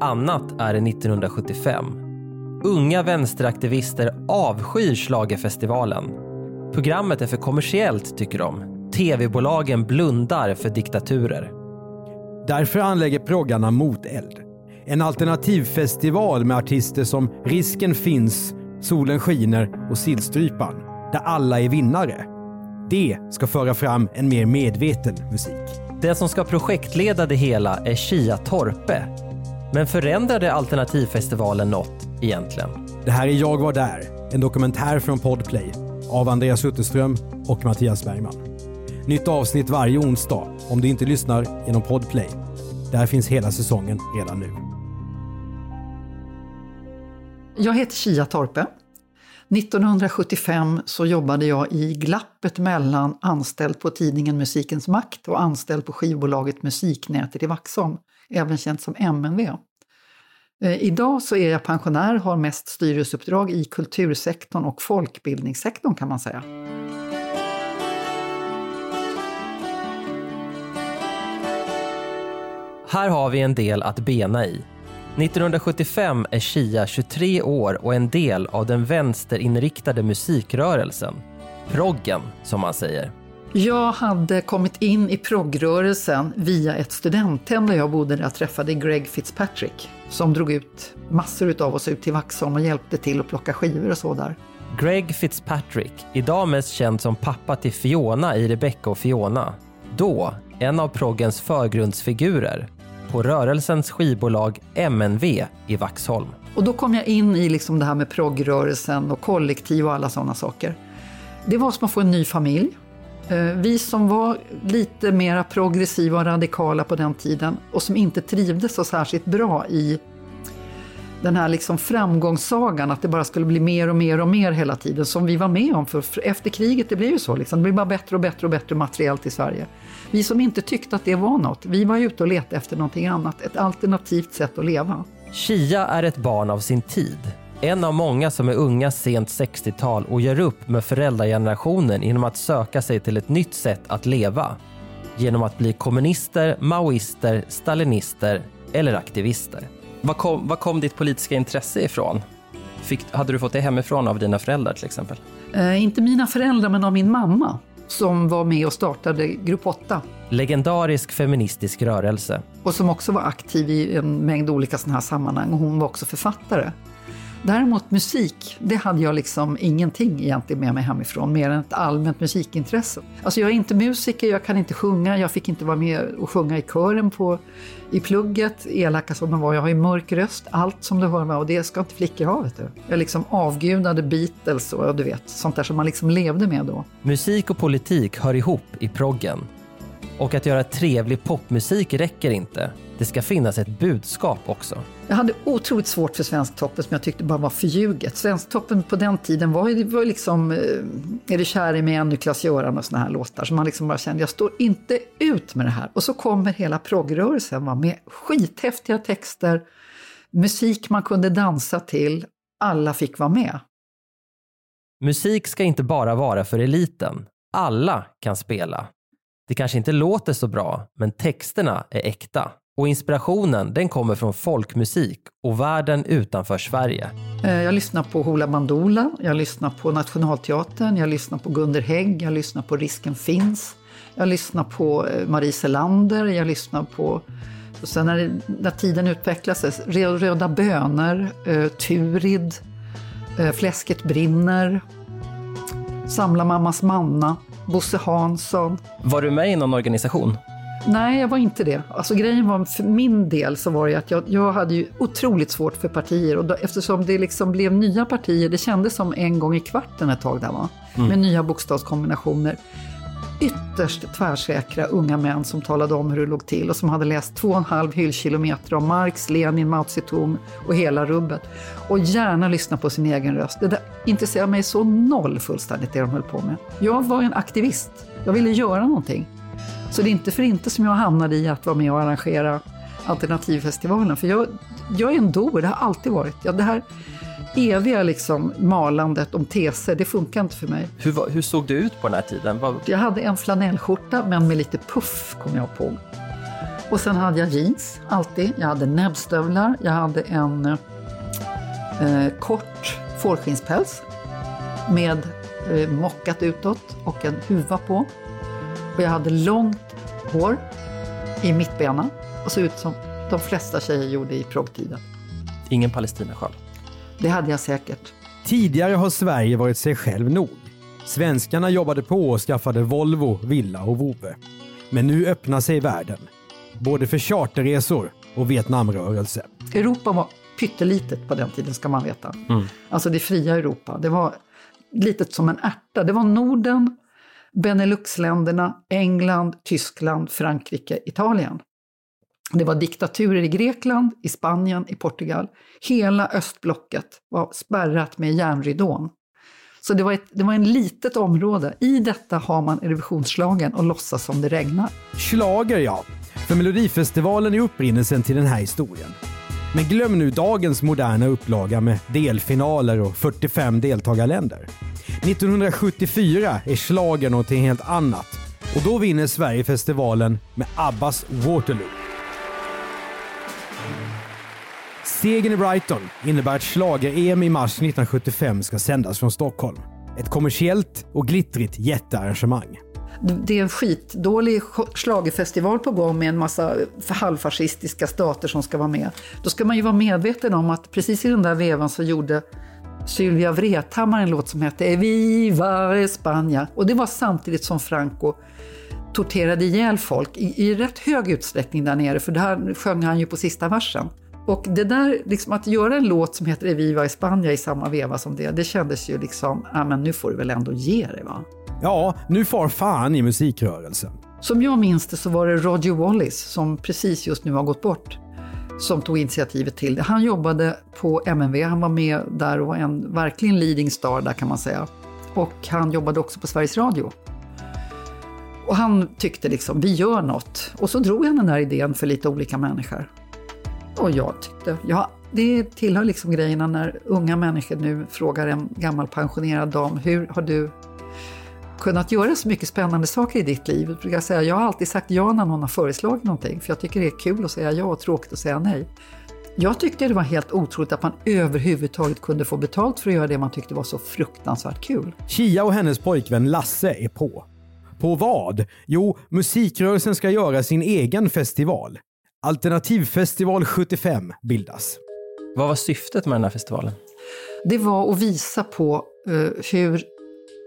Annat är det 1975. Unga vänsteraktivister avskyr schlagerfestivalen. Programmet är för kommersiellt, tycker de. TV-bolagen blundar för diktaturer. Därför anlägger proggarna Moteld. En alternativfestival med artister som Risken finns, Solen skiner och Sillstrypan. Där alla är vinnare. Det ska föra fram en mer medveten musik. Den som ska projektleda det hela är Chia Torpe. Men förändrade Alternativfestivalen något egentligen? Det här är Jag var där, en dokumentär från Podplay av Andreas Utterström och Mattias Bergman. Nytt avsnitt varje onsdag om du inte lyssnar genom Podplay. Där finns hela säsongen redan nu. Jag heter Kia Torpe. 1975 så jobbade jag i glappet mellan anställd på tidningen Musikens Makt och anställd på skivbolaget Musiknätet i Vaxholm, även känt som MNV. Eh, idag så är jag pensionär, har mest styrelseuppdrag i kultursektorn och folkbildningssektorn kan man säga. Här har vi en del att bena i. 1975 är Chia 23 år och en del av den vänsterinriktade musikrörelsen. Proggen, som man säger. Jag hade kommit in i proggrörelsen via ett studenthem där jag bodde där jag träffade Greg Fitzpatrick som drog ut massor av oss ut till Vaxholm och hjälpte till att plocka skivor och så där. Greg Fitzpatrick, idag mest känd som pappa till Fiona i Rebecca och Fiona. Då en av proggens förgrundsfigurer på rörelsens skivbolag MNV i Vaxholm. Och då kom jag in i liksom det här med proggrörelsen och kollektiv och alla sådana saker. Det var som att få en ny familj. Eh, vi som var lite mera progressiva och radikala på den tiden och som inte trivdes så särskilt bra i den här liksom framgångssagan, att det bara skulle bli mer och mer och mer hela tiden, som vi var med om. För efter kriget, det blev ju så, liksom. det blev bara bättre och bättre och bättre materiellt i Sverige. Vi som inte tyckte att det var något, vi var ute och letade efter någonting annat, ett alternativt sätt att leva. Chia är ett barn av sin tid. En av många som är unga sent 60-tal och gör upp med föräldragenerationen genom att söka sig till ett nytt sätt att leva. Genom att bli kommunister, maoister, stalinister eller aktivister. Var kom, var kom ditt politiska intresse ifrån? Fick, hade du fått det hemifrån av dina föräldrar till exempel? Eh, inte mina föräldrar, men av min mamma, som var med och startade Grupp 8. Legendarisk feministisk rörelse. och som också var aktiv i en mängd olika sådana här sammanhang. Och hon var också författare. Däremot musik, det hade jag liksom ingenting egentligen med mig hemifrån, mer än ett allmänt musikintresse. Alltså jag är inte musiker, jag kan inte sjunga, jag fick inte vara med och sjunga i kören på, i plugget, elaka som de var. Jag har ju mörk röst, allt som du hör med, och det ska inte flickor ha, vet du. Jag liksom avgudade Beatles och du vet, sånt där som man liksom levde med då. Musik och politik hör ihop i proggen. Och att göra trevlig popmusik räcker inte. Det ska finnas ett budskap också. Jag hade otroligt svårt för Svensktoppen som jag tyckte bara var förljuget. Svensktoppen på den tiden var ju var liksom eh, Är du kär i mig ännu Klas-Göran och såna här låtar Så man liksom bara kände, jag står inte ut med det här. Och så kommer hela proggrörelsen va, med skithäftiga texter, musik man kunde dansa till, alla fick vara med. Musik ska inte bara vara för eliten. Alla kan spela. Det kanske inte låter så bra, men texterna är äkta. Och inspirationen den kommer från folkmusik och världen utanför Sverige. Eh, Jag lyssnar på Hoola Bandoola, jag lyssnar på Nationalteatern, jag lyssnar på Gunder Hägg, jag lyssnar på Risken finns, jag lyssnar på eh, Marie Selander, jag lyssnar på och sen när, när tiden utvecklades, Rö- Röda bönor, eh, Turid, eh, Fläsket brinner, Samla mammas manna, Bosse Hansson. Var du med i någon organisation? Nej, jag var inte det. Alltså grejen var, för min del så var det att jag, jag hade ju otroligt svårt för partier och då, eftersom det liksom blev nya partier, det kändes som en gång i kvarten ett tag där va, med nya bokstavskombinationer. ytterst tvärsäkra unga män som talade om hur det låg till och som hade läst två och en halv hyllkilometer om Marx, Lenin, Mao Zedong och hela rubbet. Och gärna lyssna på sin egen röst. Det där intresserar mig så noll fullständigt det de höll på med. Jag var en aktivist. Jag ville göra någonting. Så det är inte för inte som jag hamnade i att vara med och arrangera Alternativfestivalen. För jag, jag är en doer, det har alltid varit. Ja, det här eviga liksom malandet om teser, det funkar inte för mig. Hur, hur såg du ut på den här tiden? Vad, Jag hade en flanellskjorta, men med lite puff, kom jag på. Och sen hade jag jeans, alltid. Jag hade näbbstövlar, jag hade en eh, kort fårskinnspäls med eh, mockat utåt och en huva på. Och jag hade långt hår i mittbena och såg ut som de flesta tjejer gjorde i proggtiden. ingen Palestinasjal? Det hade jag säkert. Tidigare har Sverige varit sig själv nog. Svenskarna jobbade på och skaffade Volvo, villa och vovve. Men nu öppnar sig världen. Både för charterresor och Vietnamrörelse. Europa var pyttelitet på den tiden ska man veta. Alltså det fria Europa. Det var litet som en ärta. Det var Norden, Beneluxländerna, England, Tyskland, Frankrike, Italien. Det var diktaturer i Grekland, i Spanien, i Portugal. Hela östblocket var spärrat med järnridån. Så det var, ett, det var en litet område. I detta har man Eurovisionsschlagern och låtsas som det regnar. Schlager ja, för Melodifestivalen är upprinnelsen till den här historien. Men glöm nu dagens moderna upplaga med delfinaler och 45 deltagarländer. 1974 är schlager någonting helt annat och då vinner Sverige festivalen med Abbas Waterloo. Segern i Brighton innebär att schlager-EM i mars 1975 ska sändas från Stockholm. Ett kommersiellt och glittrigt jättearrangemang. Det är en skitdålig schlagerfestival på gång med en massa halvfascistiska stater som ska vara med. Då ska man ju vara medveten om att precis i den där vevan så gjorde Sylvia Vrethammar en låt som hette Eviva España. Och det var samtidigt som Franco torterade ihjäl folk i, i rätt hög utsträckning där nere, för det här sjöng han ju på sista versen. Och det där, liksom att göra en låt som heter Eviva España i samma veva som det, det kändes ju liksom, ja men nu får du väl ändå ge dig va? Ja, nu far fan i musikrörelsen. Som jag minns det så var det Roger Wallis, som precis just nu har gått bort, som tog initiativet till det. Han jobbade på MNV, han var med där och var en verkligen leading star där kan man säga. Och han jobbade också på Sveriges Radio. Och han tyckte liksom, vi gör något. Och så drog han den här idén för lite olika människor. Och jag tyckte, ja, det tillhör liksom grejerna när unga människor nu frågar en gammal pensionerad dam, hur har du kunnat göra så mycket spännande saker i ditt liv? Jag, säga, jag har alltid sagt ja när någon har föreslagit någonting, för jag tycker det är kul att säga ja och tråkigt att säga nej. Jag tyckte det var helt otroligt att man överhuvudtaget kunde få betalt för att göra det man tyckte var så fruktansvärt kul. Chia och hennes pojkvän Lasse är på. På vad? Jo, musikrörelsen ska göra sin egen festival. Alternativfestival 75 bildas. Vad var syftet med den här festivalen? Det var att visa på eh, hur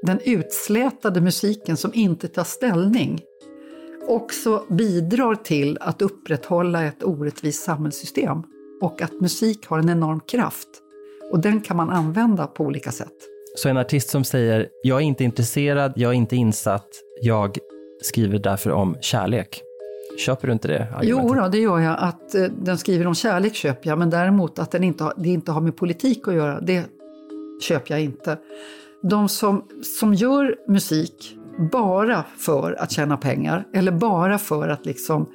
den utslätade musiken som inte tar ställning också bidrar till att upprätthålla ett orättvist samhällssystem och att musik har en enorm kraft. Och den kan man använda på olika sätt. Så en artist som säger “Jag är inte intresserad, jag är inte insatt, jag skriver därför om kärlek”. Köper du inte det Jo, argumentet? då, det gör jag. Att eh, den skriver om kärlek köper jag, men däremot att den inte har, det inte har med politik att göra, det köper jag inte. De som, som gör musik bara för att tjäna pengar eller bara för att liksom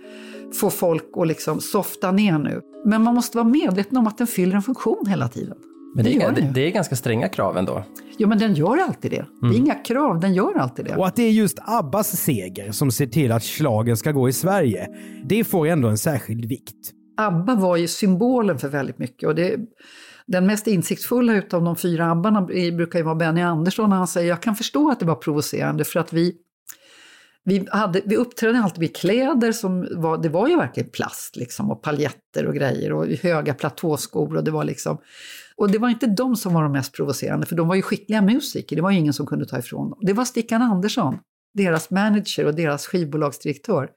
få folk att liksom softa ner nu. Men man måste vara medveten om att den fyller en funktion hela tiden. Men det, det är, det, det är ganska stränga krav ändå. Jo, men den gör alltid det. Det är inga krav, den gör alltid det. Och att det är just Abbas seger som ser till att schlagen ska gå i Sverige, det får ändå en särskild vikt. ABBA var ju symbolen för väldigt mycket. Och det, den mest insiktsfulla utav de fyra ABBarna brukar ju vara Benny Andersson. när Han säger jag kan förstå att det var provocerande för att vi, vi, hade, vi uppträdde alltid med kläder som var, det var ju verkligen plast liksom och paljetter och grejer och höga platåskor och det var liksom och det var inte de som var de mest provocerande, för de var ju skickliga musiker, det var ju ingen som kunde ta ifrån dem. Det var Stickan Andersson, deras manager och deras skivbolagsdirektör,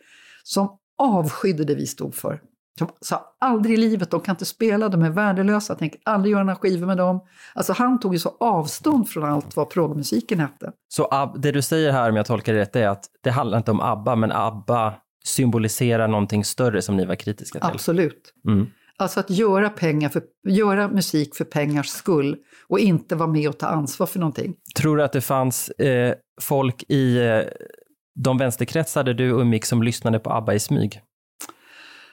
som avskydde det vi stod för. De sa aldrig i livet, de kan inte spela, de är värdelösa, jag tänker aldrig göra några skivor med dem. Alltså han tog ju så avstånd från allt vad progmusiken hette. Så det du säger här, om jag tolkar det rätt, är att det handlar inte om ABBA, men ABBA symboliserar någonting större som ni var kritiska till. Absolut. Mm. Alltså att göra, pengar för, göra musik för pengars skull och inte vara med och ta ansvar för någonting. Tror du att det fanns eh, folk i eh, de vänsterkretsar där du umgicks som lyssnade på ABBA i smyg?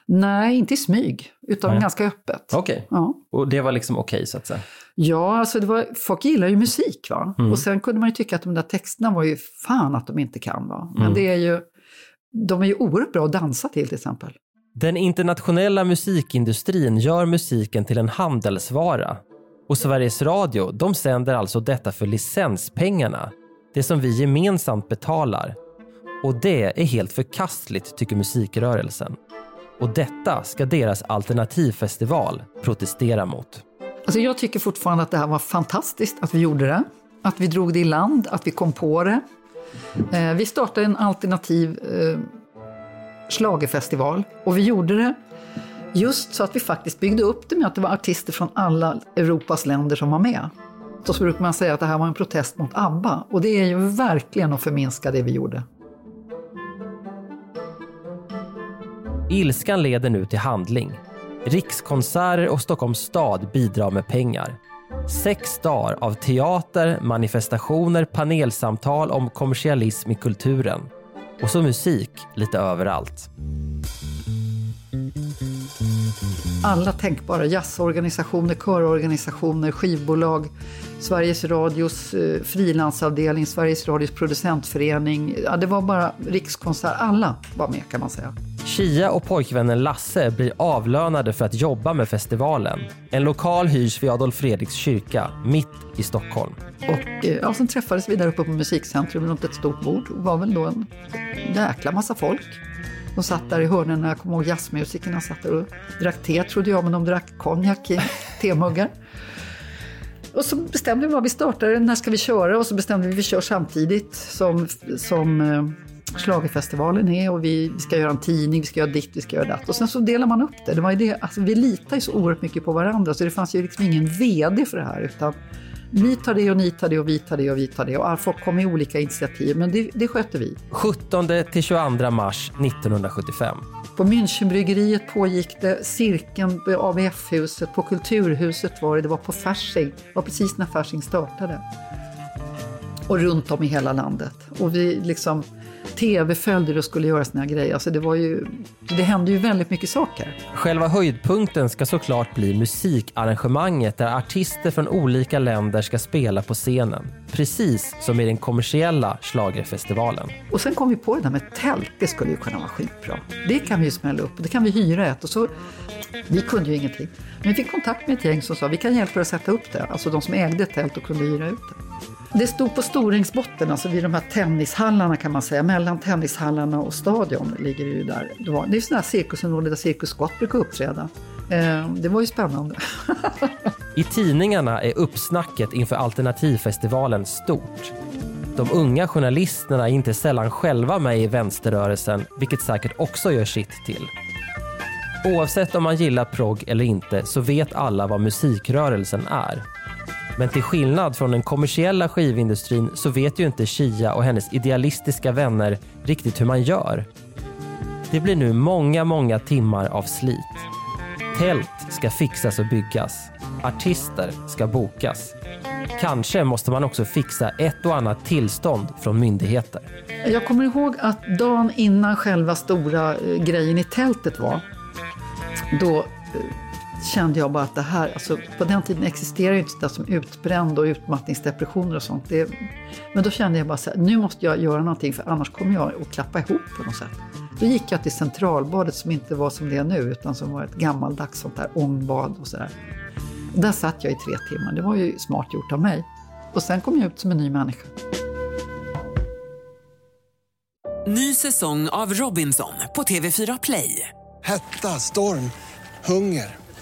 Nej, inte i smyg, utan Nej. ganska öppet. Okej, Ja. och det var liksom okej så att säga. Ja, alltså det var, folk gillar ju musik va. Mm. Och sen kunde man ju tycka att de där texterna var ju fan att de inte kan va. Men Mm. det är ju, de är ju oerhört bra att dansa till till exempel. Den internationella musikindustrin gör musiken till en handelsvara. Och Sveriges Radio, de sänder alltså detta för licenspengarna. Det som vi gemensamt betalar. Och det är helt förkastligt, tycker musikrörelsen. Och detta ska deras alternativfestival protestera mot. Alltså jag tycker fortfarande att det här var fantastiskt att vi gjorde det. Att vi drog det i land, att vi kom på det. Eh, vi startade en alternativ eh, schlagerfestival och vi gjorde det just så att vi faktiskt byggde upp det med att det var artister från alla Europas länder som var med. Så brukar man säga att det här var en protest mot ABBA och det är ju verkligen att förminska det vi gjorde. Ilskan leder nu till handling. Rikskonserter och Stockholms stad bidrar med pengar. Sex dagar av teater, manifestationer, panelsamtal om kommersialism i kulturen. Och så musik lite överallt. alla tänkbara jazzorganisationer, körorganisationer, skivbolag, Sveriges Radios eh, frilansavdelning, Sveriges Radios producentförening. Ja, det var bara Rikskonsert, alla var med kan man säga. Chia och pojkvännen Lasse blir avlönade för att jobba med festivalen. En lokal hyrs vid Adolf Fredriks kyrka, mitt i Stockholm. Och eh, ja, sen träffades vi där uppe på Musikcentrum runt ett stort bord. Det var väl då en jäkla massa folk. De satt där i hörnen, jag kommer ihåg jazzmusikerna satt där och drack te trodde jag, men de drack konjak i temuggar. Och så bestämde vi vad vi startade, när ska vi köra? Och så bestämde vi att vi kör samtidigt som, som eh, Schlagerfestivalen är och vi, vi ska göra en tidning, vi ska göra ditt, vi ska göra datt. Och sen så delar man upp det. det, var ju det alltså, vi litar ju så oerhört mycket på varandra så det fanns ju liksom ingen VD för det här utan ni tar det och ni tar det och vi tar det och vi tar det. Och folk kom med olika initiativ, men det, det sköter vi. 17 till 22 mars 1975. På Münchenbryggeriet pågick det, cirkeln på ABF-huset, på Kulturhuset var det, det var på Fasching, det var precis när Fasching startade. Och runt om i hela landet. Och vi liksom, tv följde det och skulle göra sina grejer. Alltså det var ju, det hände ju väldigt mycket saker. Själva höjdpunkten ska såklart bli musikarrangemanget där artister från olika länder ska spela på scenen. Precis som i den kommersiella schlagerfestivalen. Och sen kom vi på det där med tält, det skulle ju kunna vara skitbra. Det kan vi ju smälla upp, det kan vi hyra ett. Och så, vi kunde ju ingenting. Men vi fick kontakt med ett gäng som sa vi kan hjälpa er att sätta upp det. Alltså de som ägde ett tält och kunde hyra ut det. Det stod på Storängsbotten, alltså vid de här tennishallarna kan man säga. Mellan tennishallarna och stadion ligger det ju där. Det, var, det är sådana här cirkusområden där Cirkus Scott brukar uppträda. Eh, det var ju spännande. I tidningarna är uppsnacket inför alternativfestivalen stort. De unga journalisterna är inte sällan själva med i vänsterrörelsen, vilket säkert också gör sitt till. Oavsett om man gillar progg eller inte så vet alla vad musikrörelsen är. Men till skillnad från den kommersiella skivindustrin så vet ju inte Shia och hennes idealistiska vänner riktigt hur man gör. Det blir nu många, många timmar av slit. Tält ska fixas och byggas. Artister ska bokas. Kanske måste man också fixa ett och annat tillstånd från myndigheter. Jag kommer ihåg att dagen innan själva stora eh, grejen i tältet var, då eh, kände jag bara att det här, alltså på den tiden existerade ju inte det som utbränd och utmattningsdepressioner och sånt. Det, men då kände jag bara så här, nu måste jag göra någonting för annars kommer jag att klappa ihop på något sätt. Då gick jag till Centralbadet som inte var som det är nu utan som var ett gammaldags sånt där ångbad och sådär. Där satt jag i tre timmar, det var ju smart gjort av mig. Och sen kom jag ut som en ny människa. Ny säsong av Robinson på TV4 Play. Hetta, storm, hunger.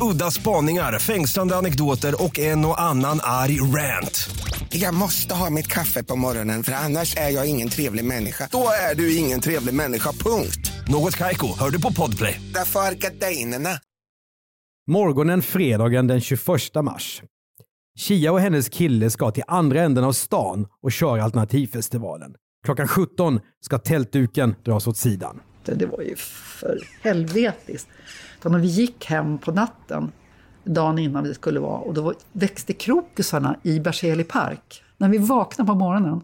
Udda spaningar, fängslande anekdoter och en och annan arg rant. Jag måste ha mitt kaffe på morgonen för annars är jag ingen trevlig människa. Då är du ingen trevlig människa, punkt. Något Kaiko, hör du på Podplay. Därför är gardinerna. Morgonen fredagen den 21 mars. Chia och hennes kille ska till andra änden av stan och köra Alternativfestivalen. Klockan 17 ska tältduken dras åt sidan. Det var ju för helvetiskt. Så när vi gick hem på natten, dagen innan vi skulle vara, och då växte krokusarna i Berzelii park. När vi vaknar på morgonen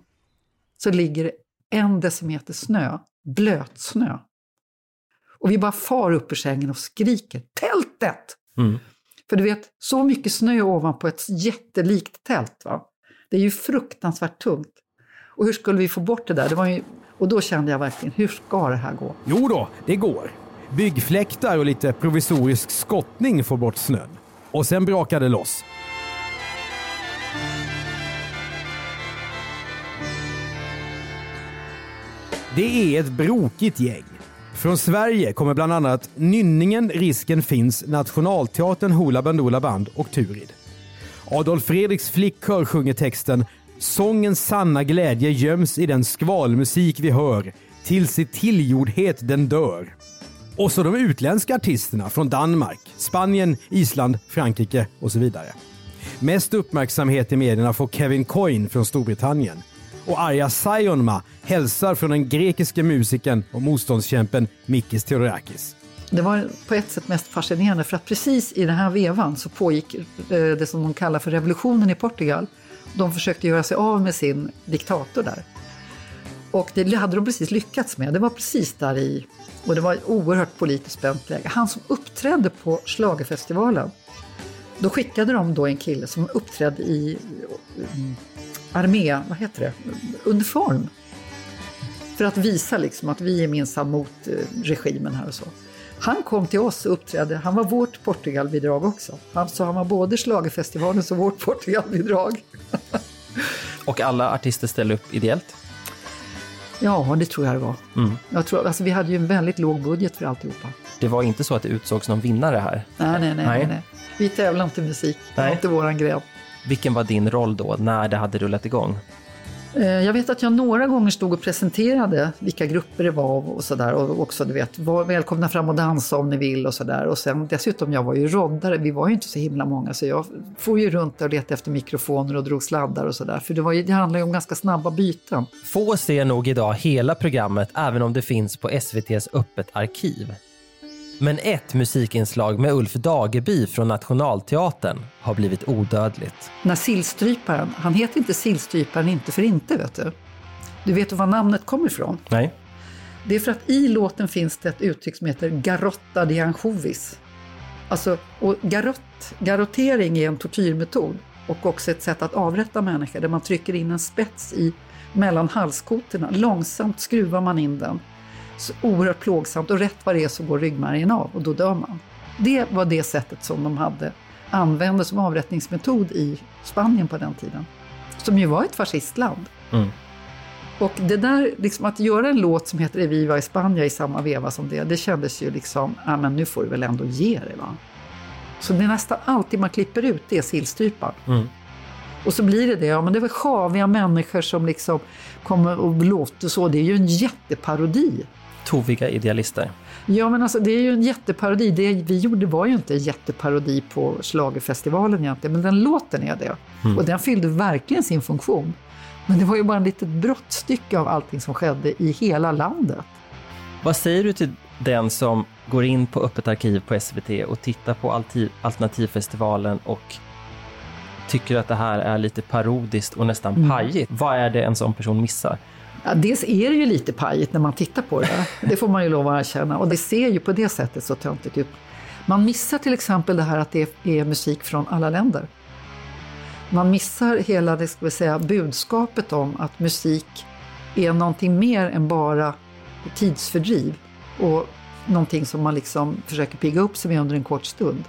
så ligger det en decimeter snö, blötsnö. Och vi bara far upp ur sängen och skriker ”Tältet!” För du vet, så mycket snö ovanpå ett jättelikt tält. Va? Det är ju fruktansvärt tungt. Och hur skulle vi få bort det där? Det var ju, och då kände jag verkligen, hur ska det här gå? Jo då, det går. Byggfläktar och lite provisorisk skottning får bort snön. Och sen brakar det loss. Det är ett brokigt gäng. Från Sverige kommer bland annat Nynningen, Risken finns, Nationalteatern, Hoola Bandoola Band och Turid. Adolf Fredriks flickkör sjunger texten “Sångens sanna glädje göms i den skvalmusik vi hör, tills i tillgjordhet den dör”. Och så de utländska artisterna från Danmark, Spanien, Island, Frankrike och så vidare. Mest uppmärksamhet i medierna får Kevin Coyne från Storbritannien. Och Arja Saijonmaa hälsar från den grekiske musikern och motståndskämpen Mikis Theodorakis. Det var på ett sätt mest fascinerande för att precis i den här vevan så pågick eh, det som de kallar för revolutionen i Portugal. De försökte göra sig av med sin diktator där. Och det hade de precis lyckats med. Det var precis där i, och det var ett oerhört politiskt spänt läge. Han som uppträdde på Schlagerfestivalen, då skickade de då en kille som uppträdde i mm, armé, vad heter det, uniform. För att visa liksom att vi är minsann mot eh, regimen här och så. Han kom till oss och uppträdde, han var vårt Portugalbidrag också. Han, så han var både Schlagerfestivalens och vårt Portugalbidrag. Och alla artister ställer upp ideellt. Ja, det tror jag det var. Jag tror, alltså, vi hade ju en väldigt låg budget för alltihopa. Det var inte så att det utsågs någon vinnare här. Nej, nej, nej. Nej. nej. Vi tävlar inte i musik, det var Nej. inte våran gren. Vilken var din roll då, när det hade rullat igång? Eh, jag vet att jag några gånger stod och presenterade vilka grupper det var och sådär. Och också, du vet, var välkomna fram och dansa om ni vill och sådär. Och sen dessutom, jag var ju roddare. Vi var ju inte så himla många, så jag for ju runt och letade efter mikrofoner och drog sladdar och sådär. För det, var ju, det handlar ju om ganska snabba byten. Få ser nog idag hela programmet även om det finns på SVTs Öppet arkiv. Men ett musikinslag med Ulf Dageby från Nationalteatern har blivit odödligt. När sillstryparen, han heter inte sillstryparen inte för inte, vet du. Du vet var namnet kommer ifrån? Nej? Det är för att i låten finns det ett uttryck som heter garotta di anchovis. Alltså, och garott, garottering är en tortyrmetod och också ett sätt att avrätta människor där man trycker in en spets i mellan halskotorna. Långsamt skruvar man in den. Så oerhört plågsamt och rätt vad det är så går ryggmärgen av och då dör man. Det var det sättet som de hade använde som avrättningsmetod i Spanien på den tiden. Som ju var ett fascistland. Och det där, liksom att göra en låt som heter Eviva i Spanien i samma veva som det, det kändes ju liksom, ja men nu får du väl ändå ge det va. Så det är nästan alltid man klipper ut det är sillstrypan. Och så blir det det, ja men det var sjaviga människor som liksom kommer och låter så, det är ju en jätteparodi. Toviga idealister. Ja men alltså det är ju en jätteparodi, det vi gjorde var ju inte en jätteparodi på Schlagerfestivalen egentligen, men den låten är det. Och den fyllde verkligen sin funktion. Men det var ju bara ett litet brottstycke av allting som skedde i hela landet. Vad säger du till den som går in på Öppet arkiv på SVT och tittar på Alternativfestivalen och tycker att det här är lite parodiskt och nästan pajigt? Vad är det en sån person missar? Ja, dels är det ju lite pajigt när man tittar på det. Det får man ju lov att erkänna. Och det ser ju på det sättet så töntigt ut. Man missar till exempel det här att det är musik från alla länder. Man missar hela det ska vi säga, budskapet om att musik är någonting mer än bara tidsfördriv. Och någonting som man liksom försöker pigga upp sig med under en kort stund.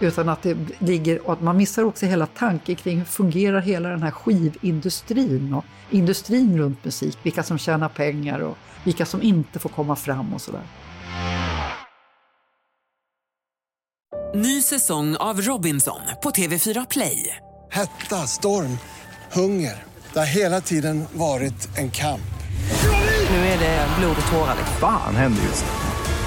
Utan att det ligger, och att man missar också hela tanken kring hur fungerar hela den här skivindustrin och industrin runt musik, vilka som tjänar pengar och vilka som inte får komma fram och sådär. Ny säsong av Robinson på TV4 Play. Hetta, storm, hunger. Det har hela tiden varit en kamp. Nu är det blod och tårar. Fan händer just nu.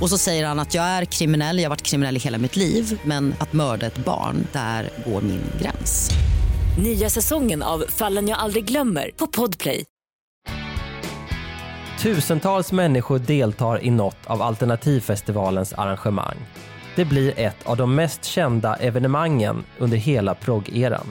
Och så säger han att jag är kriminell, jag har varit kriminell i hela mitt liv men att mörda ett barn, där går min gräns. Nya säsongen av Fallen jag aldrig glömmer på Podplay. Tusentals människor deltar i något av Alternativfestivalens arrangemang. Det blir ett av de mest kända evenemangen under hela proggeran.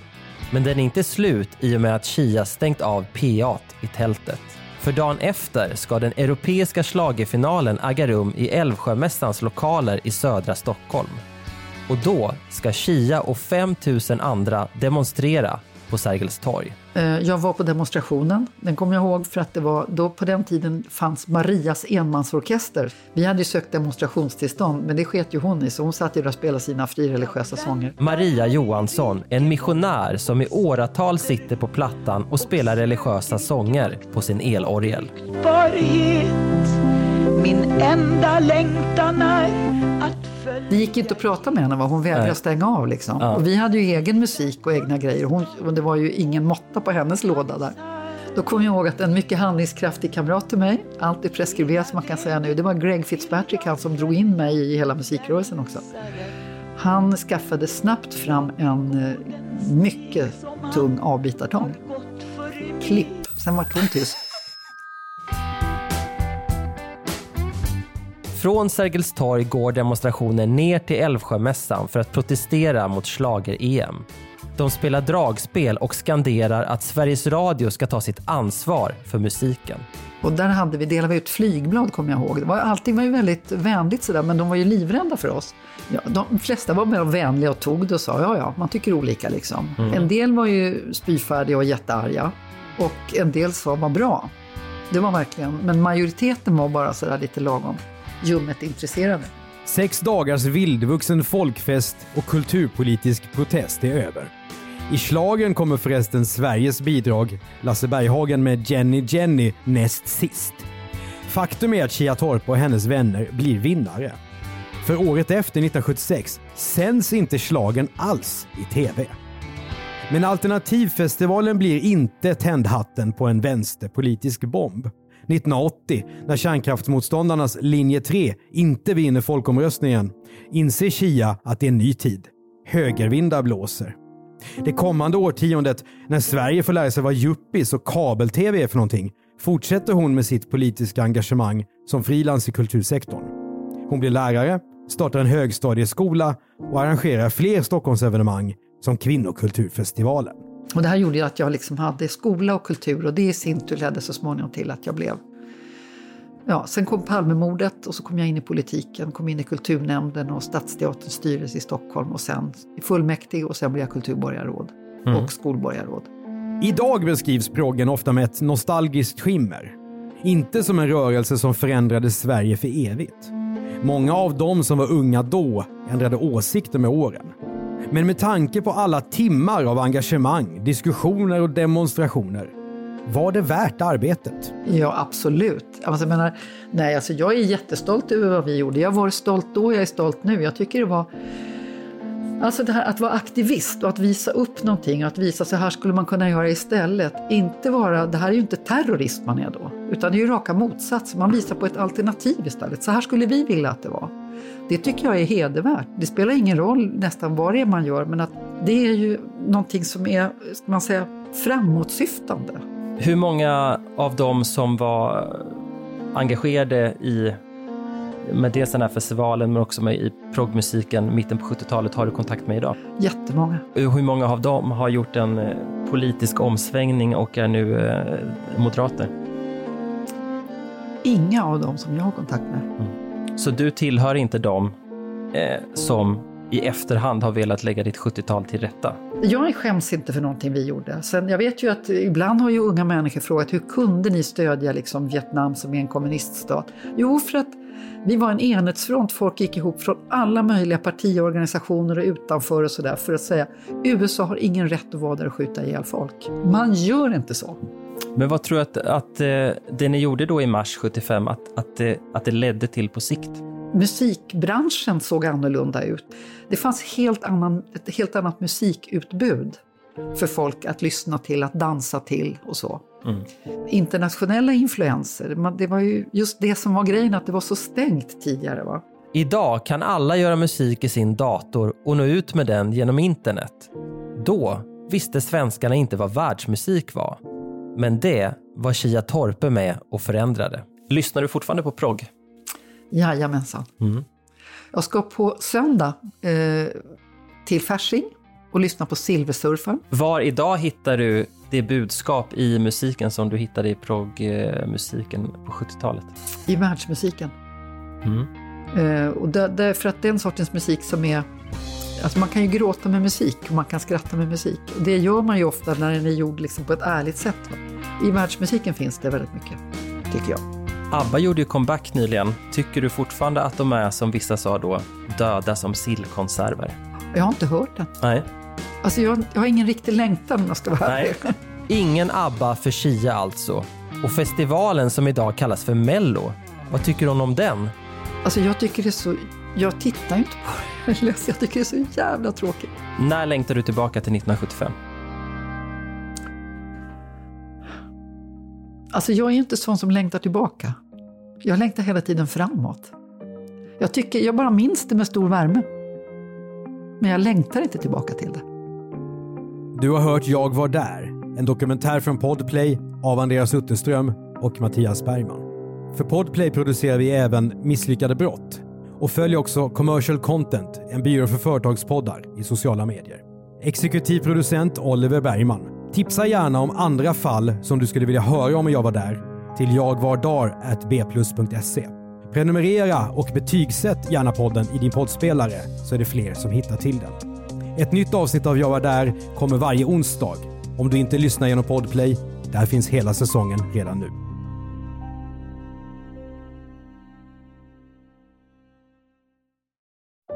Men den är inte slut i och med att Chia stängt av PA i tältet. För dagen efter ska den europeiska schlagerfinalen äga rum i Älvsjömässans lokaler i södra Stockholm. Och då ska Chia och 5000 andra demonstrera på Sergels torg. Eh, Jag var på demonstrationen, den kommer jag ihåg för att det var, då på den tiden fanns Marias enmansorkester. Vi hade ju sökt demonstrationstillstånd men det sket ju hon i så hon satt ju där och spelade sina frireligiösa sånger. Maria Johansson, en missionär som i åratal sitter på plattan och spelar religiösa sånger på sin elorgel. Min enda längtan är att Det gick inte att prata med henne, va? hon vägrade Nej. stänga av. Liksom. Ja. Och vi hade ju egen musik och egna grejer. Hon, och det var ju ingen måtta på hennes låda där. Då kommer jag ihåg att en mycket handlingskraftig kamrat till mig, allt är preskriberat som man kan säga nu, det var Greg Fitzpatrick, han som drog in mig i hela musikrörelsen också. Han skaffade snabbt fram en eh, mycket tung avbitartång. Klipp, sen var hon tyst. Från Sergels torg går demonstrationen ner till Älvsjömässan för att protestera mot schlager-EM. De spelar dragspel och skanderar att Sveriges Radio ska ta sitt ansvar för musiken. Och där hade vi, delade vi ut flygblad kommer jag ihåg. Det var, allting var ju väldigt vänligt sådär, men de var ju livrädda för oss. Ja, de flesta var mer vänliga och tog det och sa ja, ja, man tycker olika liksom. Mm. En del var ju spyfärdiga och jättearga och en del sa var bra. Det var verkligen, men majoriteten var bara sådär lite lagom ljummet intresserade. Sex dagars vildvuxen folkfest och kulturpolitisk protest är över. I slagen kommer förresten Sveriges bidrag, Lasse Berghagen med Jenny Jenny, näst sist. Faktum är att Chia Torp och hennes vänner blir vinnare. För året efter, 1976, sänds inte slagen alls i TV. Men Alternativfestivalen blir inte tändhatten på en vänsterpolitisk bomb. 1980, när kärnkraftsmotståndarnas linje 3 inte vinner folkomröstningen, inser Chia att det är en ny tid. Högervindar blåser. Det kommande årtiondet, när Sverige får lära sig vad yuppies och kabel-tv är för någonting, fortsätter hon med sitt politiska engagemang som frilans i kultursektorn. Hon blir lärare, startar en högstadieskola och arrangerar fler Stockholmsevenemang som Kvinnokulturfestivalen. Och det här gjorde ju att jag liksom hade skola och kultur och det i sin tur ledde så småningom till att jag blev Ja, sen kom Palmemordet och så kom jag in i politiken, kom in i kulturnämnden och Stadsteaterns styrelse i Stockholm och sen i fullmäktige och sen blev jag kulturborgarråd Mm. och skolborgarråd. Idag beskrivs proggen ofta med ett nostalgiskt skimmer. Inte som en rörelse som förändrade Sverige för evigt. Många av dem som var unga då ändrade åsikter med åren. Men med tanke på alla timmar av engagemang, diskussioner och demonstrationer var det värt arbetet. Ja, absolut. Alltså, jag, menar, nej, alltså, jag är jättestolt över vad vi gjorde. Jag var stolt då, jag är stolt nu. Jag tycker det var... Alltså det här att vara aktivist och att visa upp någonting och att visa så här skulle man kunna göra istället. Inte vara, det här är ju inte terrorist man är då, utan det är ju raka motsatsen. Man visar på ett alternativ istället. Så här skulle vi vilja att det var. Det tycker jag är hedervärt. Det spelar ingen roll nästan vad det är man gör, men att det är ju någonting som är, ska man säga, framåtsyftande. Hur många av dem som var engagerade i med dels den här festivalen men också med i proggmusiken mitten på 70-talet har du kontakt med idag? Jättemånga. Hur många av dem har gjort en eh, politisk omsvängning och är nu eh, moderater? Inga av dem som jag har kontakt med. Mm. Så du tillhör inte dem eh, som i efterhand har velat lägga ditt 70-tal till rätta? Jag skäms inte för någonting vi gjorde. Sen, jag vet ju att ibland har ju unga människor frågat hur kunde ni stödja liksom Vietnam som är en kommuniststat? Jo, för att vi var en enhetsfront. Folk gick ihop från alla möjliga partiorganisationer och utanför och sådär för att säga USA har ingen rätt att vara där och skjuta ihjäl folk. Man gör inte så. Men vad tror du att, att eh, det ni gjorde då i mars 75, att, att, det, att det ledde till på sikt? musikbranschen såg annorlunda ut. Det fanns helt annan, ett helt annat musikutbud för folk att lyssna till, att dansa till och så. Mm. Internationella influenser, det var ju just det som var grejen, att det var så stängt tidigare. Va? Idag kan alla göra musik i sin dator och nå ut med den genom internet. Då visste svenskarna inte vad världsmusik var. Men det var Chia Torpe med och förändrade. Lyssnar du fortfarande på progg? Jajamensan. Mm. Jag ska på söndag eh, till Fasching och lyssna på Silversurfaren. Var idag hittar du det budskap i musiken som du hittade i proggmusiken på 70-talet? I världsmusiken. Mm. Eh, och det, därför att den sortens musik som är Alltså man kan ju gråta med musik och man kan skratta med musik. Och det gör man ju ofta när den är gjord liksom på ett ärligt sätt. I världsmusiken finns det väldigt mycket, tycker jag. ABBA gjorde ju comeback nyligen. Tycker du fortfarande att de är, som vissa sa då, döda som sillkonserver? Jag har inte hört den. Nej. Alltså jag, jag har ingen riktig längtan om jag ska vara Nej. Ingen ABBA för Chia alltså. Och festivalen som idag kallas för Mello. Vad tycker hon om den? Alltså jag tycker det är så... Jag tittar inte på det. Jag tycker det är så jävla tråkigt. När längtar du tillbaka till 1975? Alltså jag är inte sån som längtar tillbaka. Jag längtar hela tiden framåt. Jag, tycker, jag bara minns det med stor värme. Men jag längtar inte tillbaka till det. Du har hört Jag var där, en dokumentär från Podplay av Andreas Utterström och Mattias Bergman. För Podplay producerar vi även Misslyckade brott och följ också Commercial Content, en byrå för företagspoddar i sociala medier. Exekutiv producent Oliver Bergman. Tipsa gärna om andra fall som du skulle vilja höra om Jag var där till jagvardar.bplus.se. Prenumerera och betygsätt gärna podden i din poddspelare så är det fler som hittar till den. Ett nytt avsnitt av Jag var där kommer varje onsdag. Om du inte lyssnar genom Podplay, där finns hela säsongen redan nu.